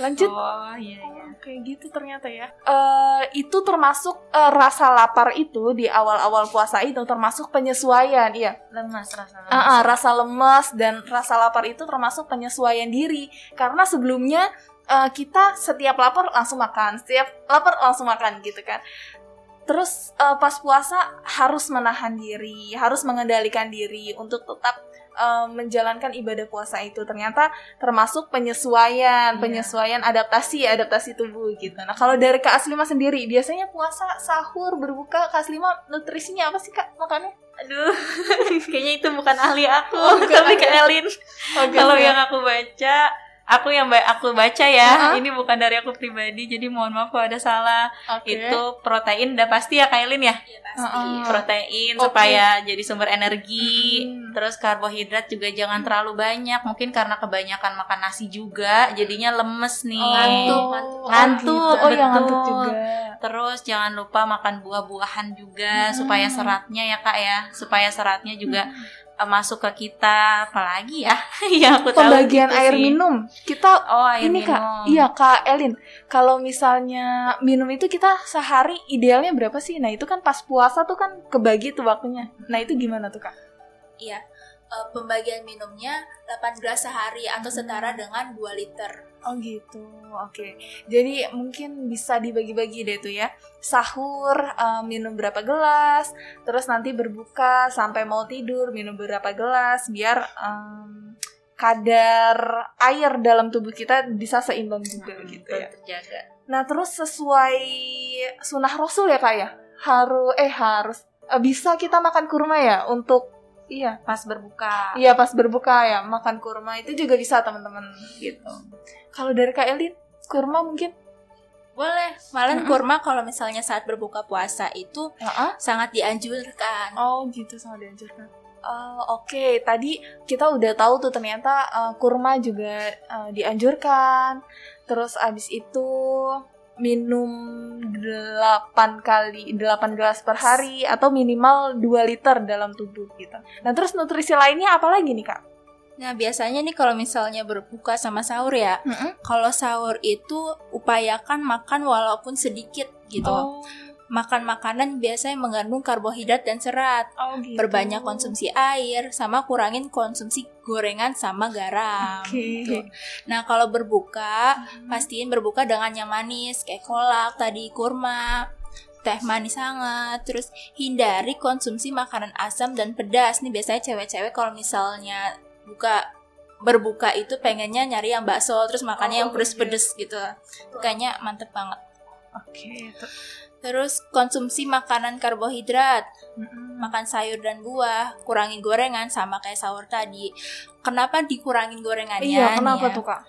Lanjut. Oh, iya iya. Oh, kayak gitu ternyata ya. Eh itu termasuk eh, rasa lapar itu di awal-awal puasa itu termasuk penyesuaian, iya. Lemas rasa lemas. Ah, ah, rasa lemas dan rasa lapar itu termasuk penyesuaian diri karena sebelumnya eh, kita setiap lapar langsung makan, setiap lapar langsung makan gitu kan. Terus eh, pas puasa harus menahan diri, harus mengendalikan diri untuk tetap eh, menjalankan ibadah puasa itu. Ternyata termasuk penyesuaian, Iya. penyesuaian adaptasi, adaptasi tubuh gitu. Nah kalau dari Kak Aslima sendiri, biasanya puasa sahur berbuka Kak Aslima nutrisinya apa sih Kak makannya? Aduh, <laughs> kayaknya itu bukan ahli aku, Oh, tapi ke Elin. Oke, Kalau siap. yang aku baca, aku yang ba- aku baca ya, Uh-uh. ini bukan dari aku pribadi, jadi mohon maaf kalau ada salah. Oke. Itu protein udah pasti ya Kak Elin ya? Uh-uh. Protein Oke. supaya jadi sumber energi. Mm. Terus karbohidrat juga jangan terlalu banyak, mungkin karena kebanyakan makan nasi juga, jadinya lemes nih. Ngantuk, Oh, ngantuk. gitu. Oh, iya ngantuk betul. juga. Terus jangan lupa makan buah-buahan juga Hmm. supaya seratnya ya kak ya, supaya seratnya juga eh, masuk ke kita. Apalagi ya <laughs> yang aku tahu Pembagian gitu air sih. minum. Kita Oh air ini minum. kak, iya kak Elin. Kalau misalnya minum itu kita sehari idealnya berapa sih? Nah itu kan pas puasa tuh kan kebagi tuh waktunya. Nah itu gimana tuh kak? Iya. Eh, pembagian minumnya 8 gelas sehari atau Hmm. setara dengan 2 liter. Oh gitu, oke. Jadi mungkin bisa dibagi-bagi deh tuh ya. Sahur eh, minum berapa gelas, terus nanti berbuka sampai mau tidur minum berapa gelas, biar em, kadar air dalam tubuh kita bisa seimbang juga Hmm, gitu ya. terjaga. Nah terus sesuai sunnah Rasul ya kak ya, harus eh harus eh, bisa kita makan kurma ya untuk iya Pas berbuka. Iya pas berbuka ya makan kurma itu juga bisa teman-teman gitu. Kalau dari Kak Elin kurma mungkin? Boleh. Malah Mm-mm. kurma kalau misalnya saat berbuka puasa itu Heeh. sangat dianjurkan. Oh gitu sangat dianjurkan. Eh, Oke tadi kita udah tahu tuh ternyata eh, kurma juga eh, dianjurkan. Terus abis itu minum 8 kali 8 gelas per hari atau minimal 2 liter dalam tubuh gitu. Nah terus nutrisi lainnya apa lagi nih kak? Nah, biasanya nih kalau misalnya berbuka sama sahur ya, kalau sahur itu upayakan makan walaupun sedikit gitu. Oh, Makan makanan biasanya mengandung karbohidrat dan serat. oh gitu. Perbanyak konsumsi air sama kurangin konsumsi gorengan sama garam. Oke. Gitu. Nah, kalau berbuka, pastiin berbuka dengan yang manis kayak kolak, tadi kurma, teh manis hangat. Terus hindari konsumsi makanan asam dan pedas. Nih biasanya cewek-cewek kalau misalnya buka berbuka itu pengennya nyari yang bakso terus makannya yang Oh, pedes-pedes gitu. Kayaknya mantep banget. Oke. itu. Terus konsumsi makanan karbohidrat, Mm-mm. makan sayur dan buah, kurangin gorengan sama kayak sahur tadi. Kenapa dikurangin gorengannya? Iya, kenapa ya? tuh kak?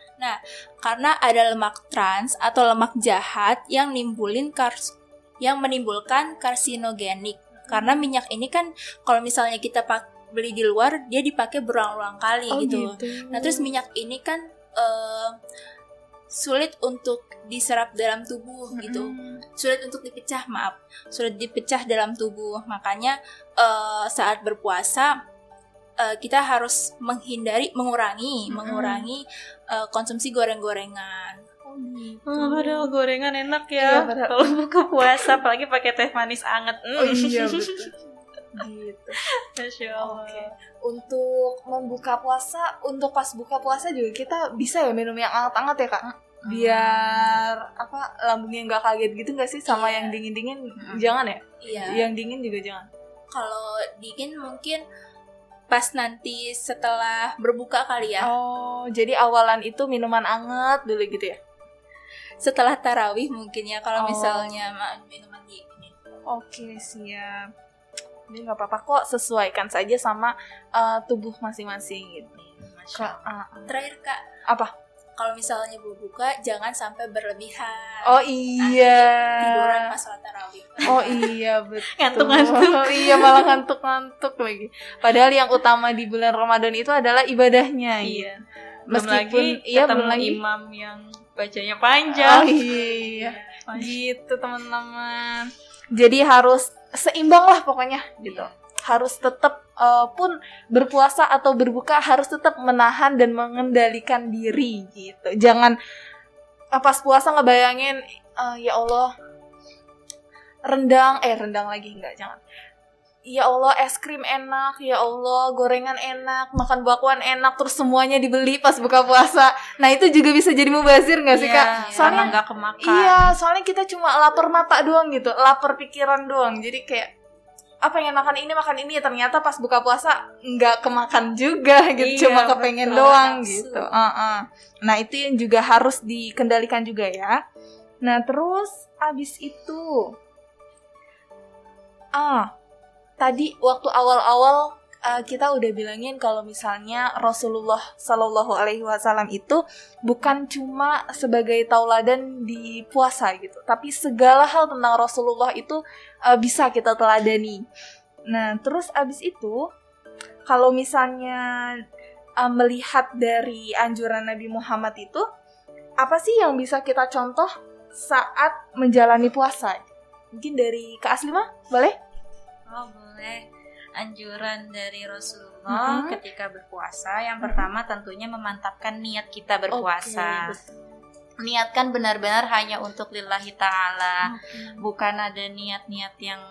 Karena ada lemak trans atau lemak jahat yang nimbulin kars yang menimbulkan karsinogenik. Karena minyak ini kan kalau misalnya kita pak beli di luar dia dipakai berulang-ulang kali Oh, gitu. Nah, terus minyak ini kan eh, sulit untuk diserap dalam tubuh gitu. Sulit untuk dipecah, maaf. Sulit dipecah dalam tubuh. Makanya eh, saat berpuasa eh, kita harus menghindari, mengurangi, Mm-mm. mengurangi eh, konsumsi goreng-gorengan. Oh, gitu. Oh, padahal gorengan enak Iya, ya. padahal- Kalau buka puasa, apalagi pakai teh manis anget. Mm. Oh iya betul. <laughs> gitu. Masya Allah. Oke. Untuk membuka puasa, untuk pas buka puasa juga kita bisa ya minum yang hangat-hangat ya kak. Biar apa lambungnya nggak kaget gitu nggak sih sama Iya. yang dingin-dingin Mm. jangan ya? Iya. Yang dingin juga jangan. Kalau dingin mungkin pas nanti setelah berbuka kali ya. Oh, jadi awalan itu minuman anget dulu gitu ya? Setelah tarawih mungkin ya kalau Oh. misalnya ma- minuman dingin. Oke siap. Ini nggak apa-apa kok sesuaikan saja sama uh, tubuh masing-masing gitu. Masya Kak, ah, ah. Terakhir Kak, Apa? Kalau misalnya berbuka jangan sampai berlebihan. Oh iya. Tiduran pas sholat tarawih. Oh iya <laughs> betul. Ngantuk-ngantuk. iya malah ngantuk-ngantuk lagi. Padahal yang utama di bulan Ramadan itu adalah ibadahnya. Iya. Meskipun Meskipun iya belum lagi. imam yang bacanya panjang. Oh iya. Masya- Gitu teman-teman. Jadi harus seimbang lah pokoknya gitu. Harus tetap eh, pun berpuasa atau berbuka harus tetap menahan dan mengendalikan diri gitu. Jangan eh, pas puasa ngebayangin eh, ya Allah rendang eh rendang lagi enggak jangan. Ya Allah es krim enak, ya Allah gorengan enak, makan bakwan enak, terus semuanya dibeli pas buka puasa. Nah itu juga bisa jadi mubazir nggak sih Iya, kak? karena Soalnya nggak kemakan. Iya, soalnya kita cuma lapar mata doang gitu, lapar pikiran doang. Jadi kayak apa pengen makan ini makan ini ternyata pas buka puasa nggak kemakan juga <laughs> gitu, Iya, cuma kepengen betul. doang Nafsu. gitu. Uh-uh. Nah itu yang juga harus dikendalikan juga ya. Nah terus abis itu, ah tadi waktu awal-awal uh, kita udah bilangin kalau misalnya Rasulullah Shallallahu Alaihi Wasallam itu bukan cuma sebagai tauladan di puasa gitu, tapi segala hal tentang Rasulullah itu uh, bisa kita teladani. Nah, terus abis itu kalau misalnya uh, melihat dari anjuran Nabi Muhammad itu, apa sih yang bisa kita contoh saat menjalani puasa? Mungkin dari Kak Aslima, boleh? Oh, boleh. Anjuran dari Rasulullah Mhm. ketika berpuasa, yang pertama tentunya memantapkan niat kita berpuasa. Niatkan benar-benar hanya untuk lillahi ta'ala. bukan ada niat-niat yang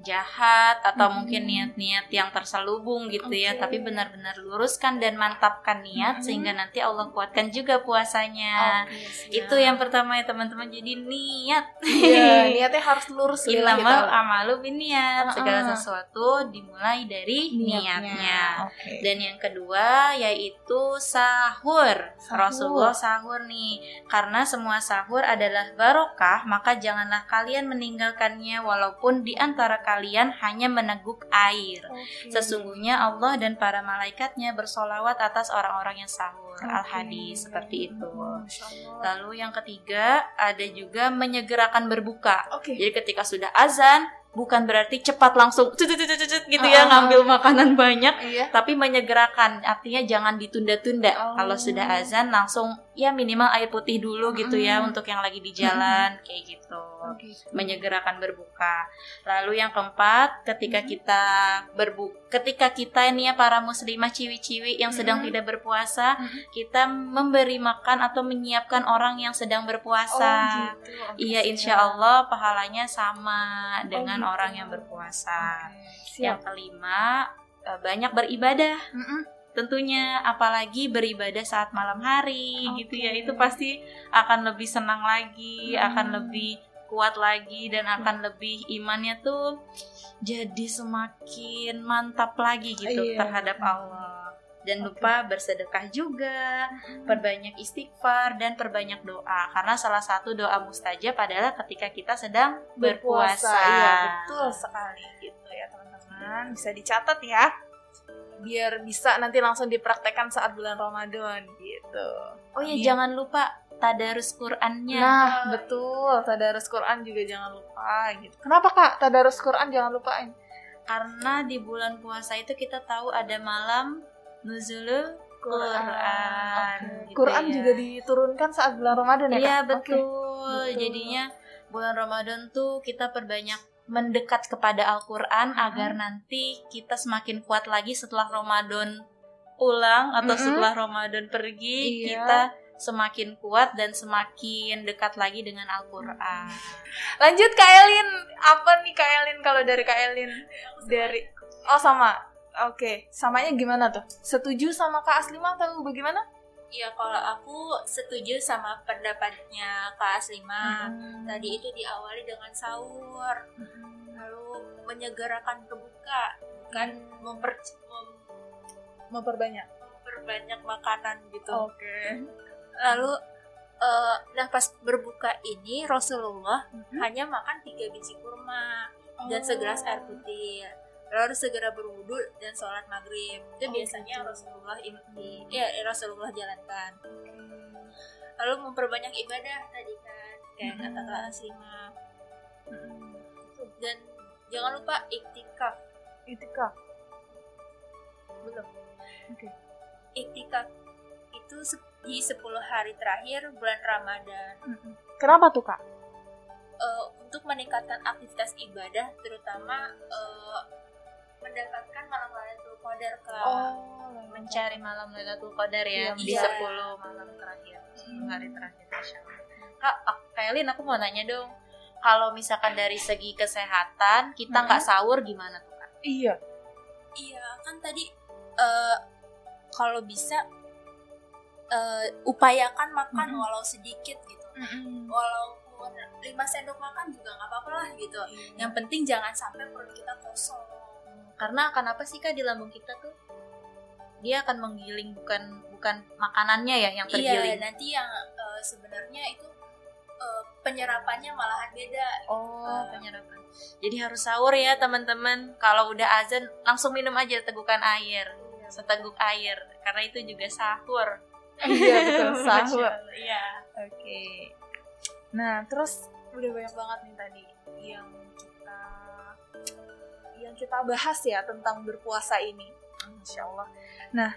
jahat atau Mhm. mungkin niat-niat yang terselubung gitu ya Oke. tapi benar-benar luruskan dan mantapkan niat Mhm. sehingga nanti Allah kuatkan juga puasanya itu yang pertama ya teman-teman jadi niat Iya, <laughs> niatnya harus lurus lillahi Innamal ta'ala. amalu biniat segala sesuatu dimulai dari niatnya, Oke. dan yang kedua yaitu sahur. Sahur. Rasulullah sahur nih. Karena semua sahur adalah barokah, maka janganlah kalian meninggalkannya walaupun di antara kalian hanya meneguk air. Oke. Sesungguhnya Allah dan para malaikatnya bersolawat atas orang-orang yang sahur. Oke. Al-Hadis seperti itu. Lalu yang ketiga ada juga menyegerakan berbuka. Oke. Jadi ketika sudah azan bukan berarti cepat langsung cut, cut, cut, cut, gitu ya Ah. ngambil makanan banyak Iya. tapi menyegerakan artinya jangan ditunda-tunda Oh. kalau sudah azan langsung ya minimal air putih dulu gitu ya Mm. untuk yang lagi di jalan kayak gitu Oke. menyegerakan berbuka lalu yang keempat ketika Mm. kita berbu ketika kita ini ya para muslimah ciwi-ciwi yang sedang Mm. tidak berpuasa Mm. kita memberi makan atau menyiapkan orang yang sedang berpuasa Oh, gitu. Oke, Iya, insya Allah pahalanya sama dengan gitu. orang yang berpuasa. Oke, Yang kelima, eh, banyak beribadah. Mm-mm. Tentunya, apalagi beribadah saat malam hari, Oke. gitu ya. Itu pasti akan lebih senang lagi, Hmm. akan lebih kuat lagi, dan akan lebih imannya tuh jadi semakin mantap lagi gitu Iya. terhadap Allah. Dan Oke. lupa bersedekah juga perbanyak istighfar dan perbanyak doa karena salah satu doa mustajab adalah ketika kita sedang berpuasa. Iya, betul sekali gitu ya, teman-teman. Bisa dicatat ya. Biar bisa nanti langsung dipraktekkan saat bulan Ramadan gitu. Oh ya Iya. jangan lupa tadarus Qur'annya. Nah, betul. Tadarus Quran juga jangan lupa gitu. Kenapa Kak? Tadarus Quran jangan lupain. Karena di bulan puasa itu kita tahu ada malam nuzulul Quran. Oke. gitu Quran ya. juga diturunkan saat bulan Ramadan ya, Iya betul. Betul. Jadinya bulan Ramadan tuh kita perbanyak mendekat kepada Al-Qur'an Mhm. agar nanti kita semakin kuat lagi setelah Ramadan pulang atau Mhm. setelah Ramadan pergi Iya. kita semakin kuat dan semakin dekat lagi dengan Al-Qur'an. Lanjut Kak Elin. Apa nih Kak Elin kalau dari Kak Elin? Dari Oh, sama. Oke, samanya gimana tuh? Setuju sama Kak Aslima atau bagaimana? Iya, kalau aku setuju sama pendapatnya Kak Aslima. Tadi itu diawali dengan sahur, lalu menyegerakan berbuka, bukan memper, mem- memperbanyak. memperbanyak makanan gitu. Oke. <laughs> Lalu eh, nah pas berbuka ini Rasulullah Mhm. hanya makan tiga biji kurma dan Oh. segelas air putih. Lalu segera berwudu dan sholat maghrib. Itu Oh, biasanya gitu. Rasulullah ini, ya Rasulullah jalankan. Lalu memperbanyak ibadah tadi kan, kayak Mhm. kata Aslima. Dan jangan lupa iktikaf. Itikaf. Belum. Iktikaf itu di 10 hari terakhir bulan Ramadan. Kenapa tuh Kak? eh, untuk meningkatkan aktivitas ibadah terutama eh, mendapatkan malam Lailatul Qadar Kak. Oh, Mencari malam Lailatul Qadar ya Iya, di iya. 10 malam terakhir, 10 hari terakhir Masya Allah. Kak, ak- Kak Elin aku mau nanya dong. Kalau misalkan dari segi kesehatan kita nggak sahur gimana tuh Kak? Iya. Iya, kan tadi eh, kalau bisa eh, upayakan makan Mhm. walau sedikit gitu. Walaupun 5 sendok makan juga nggak apa-apa lah gitu. Yang penting jangan sampai perut kita kosong. Karena akan apa sih Kak di lambung kita tuh? Dia akan menggiling bukan bukan makanannya ya yang Iya, tergiling. nanti yang eh, sebenarnya itu eh, penyerapannya malahan beda. Oh. penyerapan. Jadi harus sahur ya teman-teman. Kalau udah azan langsung minum aja tegukan air, seteguk air karena itu juga sahur. Iya betul <laughs> sahur. Iya. Oke. Nah, terus udah banyak banget nih tadi yang kita bahas ya tentang berpuasa ini. Masya Allah. Nah,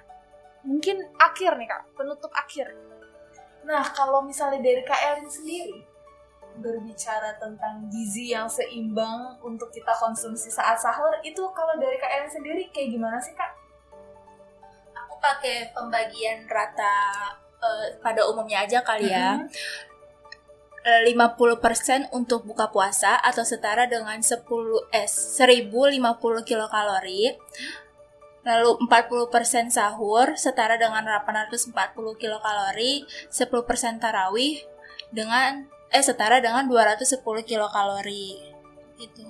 mungkin akhir nih kak, penutup akhir. Nah, kalau misalnya dari Kak Elin sendiri berbicara tentang gizi yang seimbang untuk kita konsumsi saat sahur, itu kalau dari Kak Elin sendiri kayak gimana sih kak? Aku pakai pembagian rata eh, pada umumnya aja kali ya. Mhm. Eh, 50% untuk buka puasa atau setara dengan 10 eh 1050 kilokalori. Lalu 40% sahur setara dengan 840 kilokalori, 10% tarawih dengan eh setara dengan 210 kilokalori. Gitu.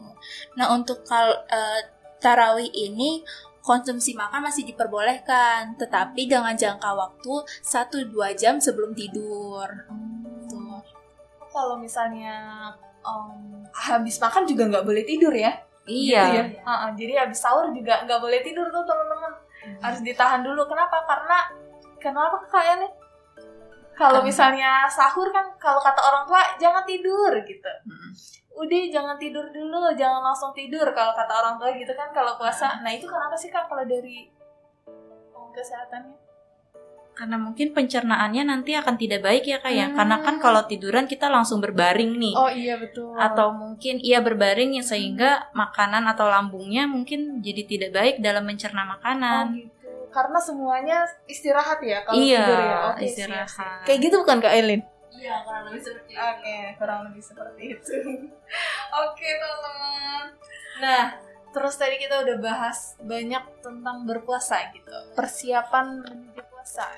Nah, untuk kal eh, tarawih ini konsumsi makan masih diperbolehkan, tetapi dengan jangka waktu 1-2 jam sebelum tidur. Kalau misalnya em, habis makan juga nggak boleh tidur ya? Iya. Gitu ya? Ha-ha, jadi habis sahur juga nggak boleh tidur tuh teman-teman. Harus ditahan dulu. Kenapa? Karena kenapa kayaknya? Kalau misalnya sahur kan kalau kata orang tua jangan tidur gitu. Mm-mm. Udah jangan tidur dulu, jangan langsung tidur kalau kata orang tua gitu kan kalau puasa. Nah, itu kenapa sih Kak kalau dari oh, kesehatannya? Karena mungkin pencernaannya nanti akan tidak baik ya kak ya. Hmm. Karena kan kalau tiduran kita langsung berbaring nih. Oh iya betul. Atau mungkin ia berbaring yang sehingga makanan atau lambungnya mungkin jadi tidak baik dalam mencerna Oh, makanan. gitu. Karena semuanya istirahat ya kalau Iya, tidur ya. Oke, siap, istirahat. siap. Kayak gitu bukan Kak Elin? Iya, kurang lebih seperti itu. Oke, kurang lebih seperti itu. <laughs> Oke, teman-teman. Nah, terus tadi kita udah bahas banyak tentang berpuasa gitu. Persiapan menuju puasa.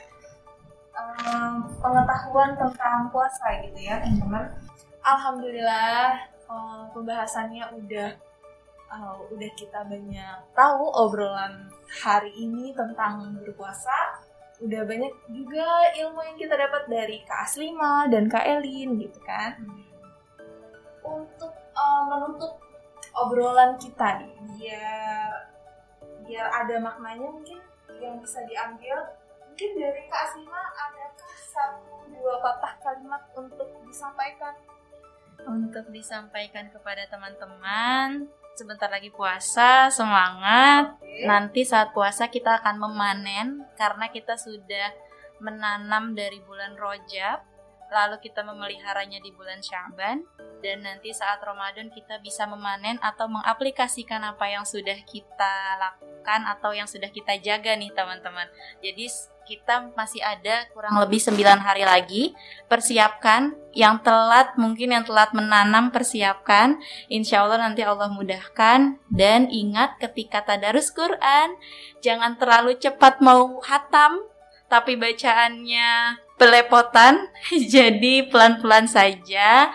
Em, pengetahuan tentang puasa gitu ya, teman-teman. Alhamdulillah eh, pembahasannya udah eh, udah kita banyak tahu obrolan hari ini tentang berpuasa udah banyak juga ilmu yang kita dapat dari Kak Aslima dan Kak Elin gitu kan. Untuk uh, menutup obrolan kita nih, biar biar ada maknanya mungkin yang bisa diambil. Mungkin dari Kak Aslima adakah satu dua patah kalimat untuk disampaikan? Untuk disampaikan kepada teman-teman, sebentar lagi puasa, semangat. Oke. Nanti saat puasa kita akan memanen karena kita sudah menanam dari bulan Rojab, lalu kita memeliharanya di bulan Syaban dan nanti saat Ramadan kita bisa memanen atau mengaplikasikan apa yang sudah kita lakukan atau yang sudah kita jaga nih teman-teman. Jadi kita masih ada kurang lebih 9 hari lagi. Persiapkan yang telat mungkin yang telat menanam persiapkan Insya Allah nanti Allah mudahkan dan ingat ketika tadarus Quran jangan terlalu cepat mau hatam tapi bacaannya belepotan <laughs> jadi pelan-pelan saja.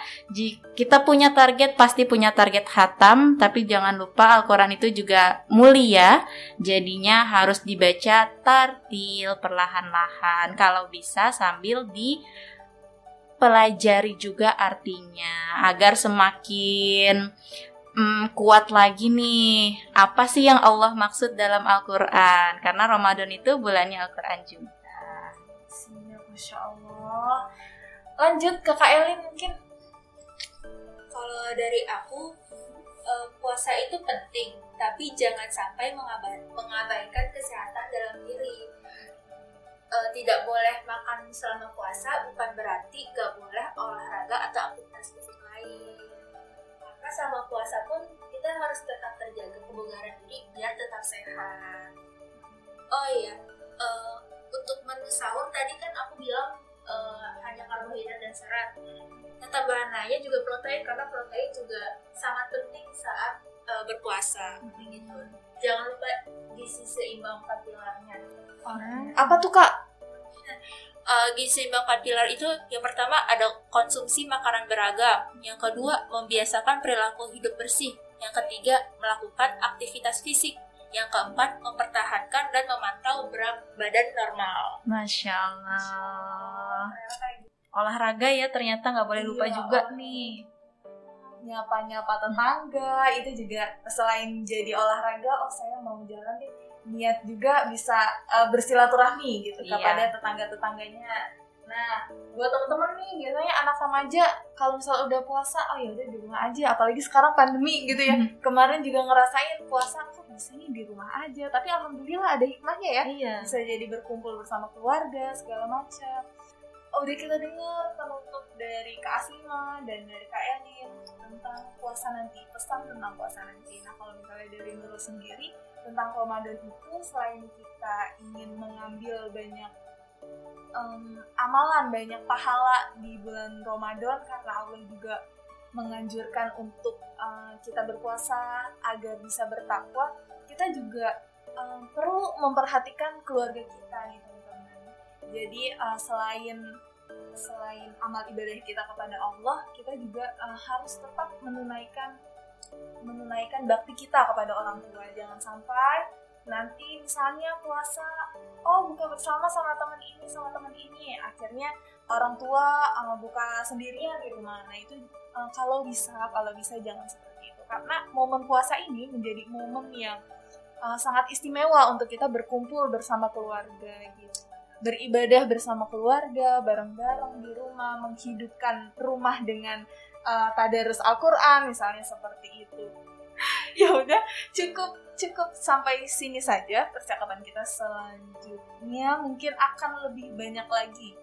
Kita punya target pasti punya target hatam tapi jangan lupa Al-Quran itu juga mulia jadinya harus dibaca tartil perlahan-lahan. Kalau bisa sambil di pelajari juga artinya agar semakin mm, kuat lagi nih. Apa sih yang Allah maksud dalam Al-Quran? Karena Ramadan itu bulannya Al-Quran juga Masya Allah. Lanjut ke Kak Elin mungkin. Kalau dari aku, eh, puasa itu penting, tapi jangan sampai mengaba- mengabaikan kesehatan dalam diri. Eh, tidak boleh makan selama puasa bukan berarti gak boleh olahraga atau aktivitas fisik lain. Maka selama puasa pun kita harus tetap terjaga kebugaran diri biar tetap sehat. Oh iya, eh, untuk menu sahur tadi kan aku bilang eh, hanya karbohidrat dan serat. Nah, tambahan lainnya juga protein karena protein juga sangat penting saat eh, berpuasa gitu. Jangan lupa gizi seimbang empat pilarnya. Apa tuh Kak? <laughs> Eh, gizi seimbang empat pilar itu yang pertama ada konsumsi makanan beragam, yang kedua membiasakan perilaku hidup bersih, yang ketiga melakukan aktivitas fisik, yang keempat mempertahankan dan memantau berat badan normal. Masya Allah. Olahraga ya ternyata nggak boleh lupa Iya, juga nih. Nyapa-nyapa tetangga itu juga selain jadi olahraga oh saya mau jalan deh niat juga bisa eh, bersilaturahmi gitu Iya. kepada tetangga-tetangganya. Nah buat temen-temen nih biasanya anak remaja kalau misalnya udah puasa oh ya udah di rumah aja. Apalagi sekarang pandemi gitu ya. Hmm. kemarin juga ngerasain puasa kok bisa nih di rumah aja tapi alhamdulillah ada hikmahnya ya iya bisa jadi berkumpul bersama keluarga segala macam. Oh, udah kita dengar penutup dari Kak Aslima dan dari Kak Elin tentang puasa nanti, pesan tentang puasa nanti. Nah, kalau misalnya dari Nurul sendiri tentang Ramadan itu selain kita ingin mengambil banyak em, amalan, banyak pahala di bulan Ramadan karena Allah juga menganjurkan untuk eh, kita berpuasa agar bisa bertakwa, kita juga um, perlu memperhatikan keluarga kita nih teman-teman. Jadi uh, selain selain amal ibadah kita kepada Allah, kita juga uh, harus tetap menunaikan menunaikan bakti kita kepada orang tua. Jangan sampai nanti misalnya puasa, oh buka bersama sama teman ini sama teman ini, akhirnya orang tua uh, buka sendirian di rumah. Nah itu uh, kalau bisa kalau bisa jangan seperti itu karena momen puasa ini menjadi momen yang uh, sangat istimewa untuk kita berkumpul bersama keluarga gitu. Beribadah bersama keluarga bareng-bareng di rumah menghidupkan rumah dengan uh, tadarus Al-Qur'an misalnya seperti itu. <laughs> Ya udah cukup cukup sampai sini saja percakapan kita selanjutnya. Mungkin akan lebih banyak lagi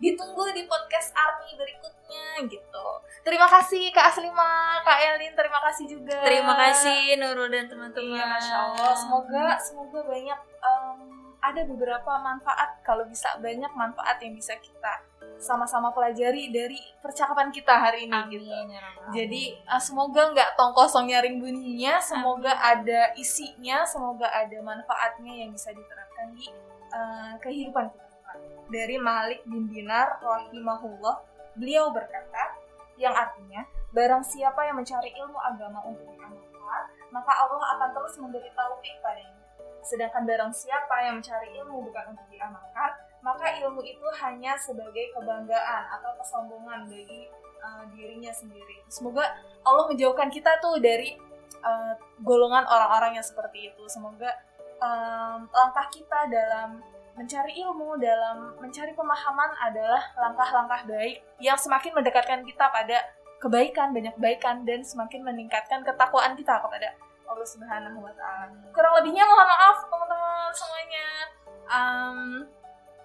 ditunggu di podcast Army berikutnya gitu terima kasih Kak Aslima Kak Elin terima kasih juga terima kasih Nurul dan teman-teman Iya, Masya Allah. Semoga semoga banyak em, ada beberapa manfaat. Kalau bisa banyak manfaat yang bisa kita sama-sama pelajari dari percakapan kita hari ini Amin, gitu. ya Jadi uh, semoga nggak tong kosong nyaring bunyinya, semoga ada isinya, semoga ada manfaatnya yang bisa diterapkan di uh, kehidupan kita. Dari Malik bin Dinar rahimahullah, beliau berkata yang artinya barang siapa yang mencari ilmu agama untuk diamalkan, maka Allah akan terus memberi taufik padanya. Sedangkan barang siapa yang mencari ilmu bukan untuk diamalkan, maka ilmu itu hanya sebagai kebanggaan atau kesombongan bagi uh, dirinya sendiri. Semoga Allah menjauhkan kita tuh dari uh, golongan orang-orang yang seperti itu. Semoga um, langkah kita dalam mencari ilmu, dalam mencari pemahaman adalah langkah-langkah baik yang semakin mendekatkan kita pada kebaikan, banyak kebaikan dan semakin meningkatkan ketakwaan kita kepada Allah Subhanahu wa taala. Kurang lebihnya mohon maaf teman-teman semuanya. Um,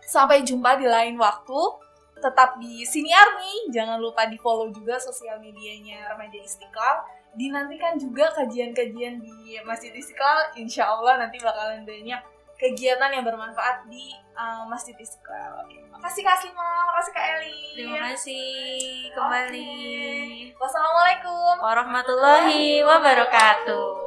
sampai jumpa di lain waktu. Tetap di Sini Army, jangan lupa di follow juga sosial medianya Remaja Istiqlal. Dinantikan juga kajian-kajian di Masjid Istiqlal. Insya Allah nanti bakalan banyak kegiatan yang bermanfaat di uh, Masjid Istiqlal. Oke. kasih Kak Asliма, makasih Kak Eli. Terima kasih kembali. Okay. Wassalamualaikum warahmatullahi wabarakatuh.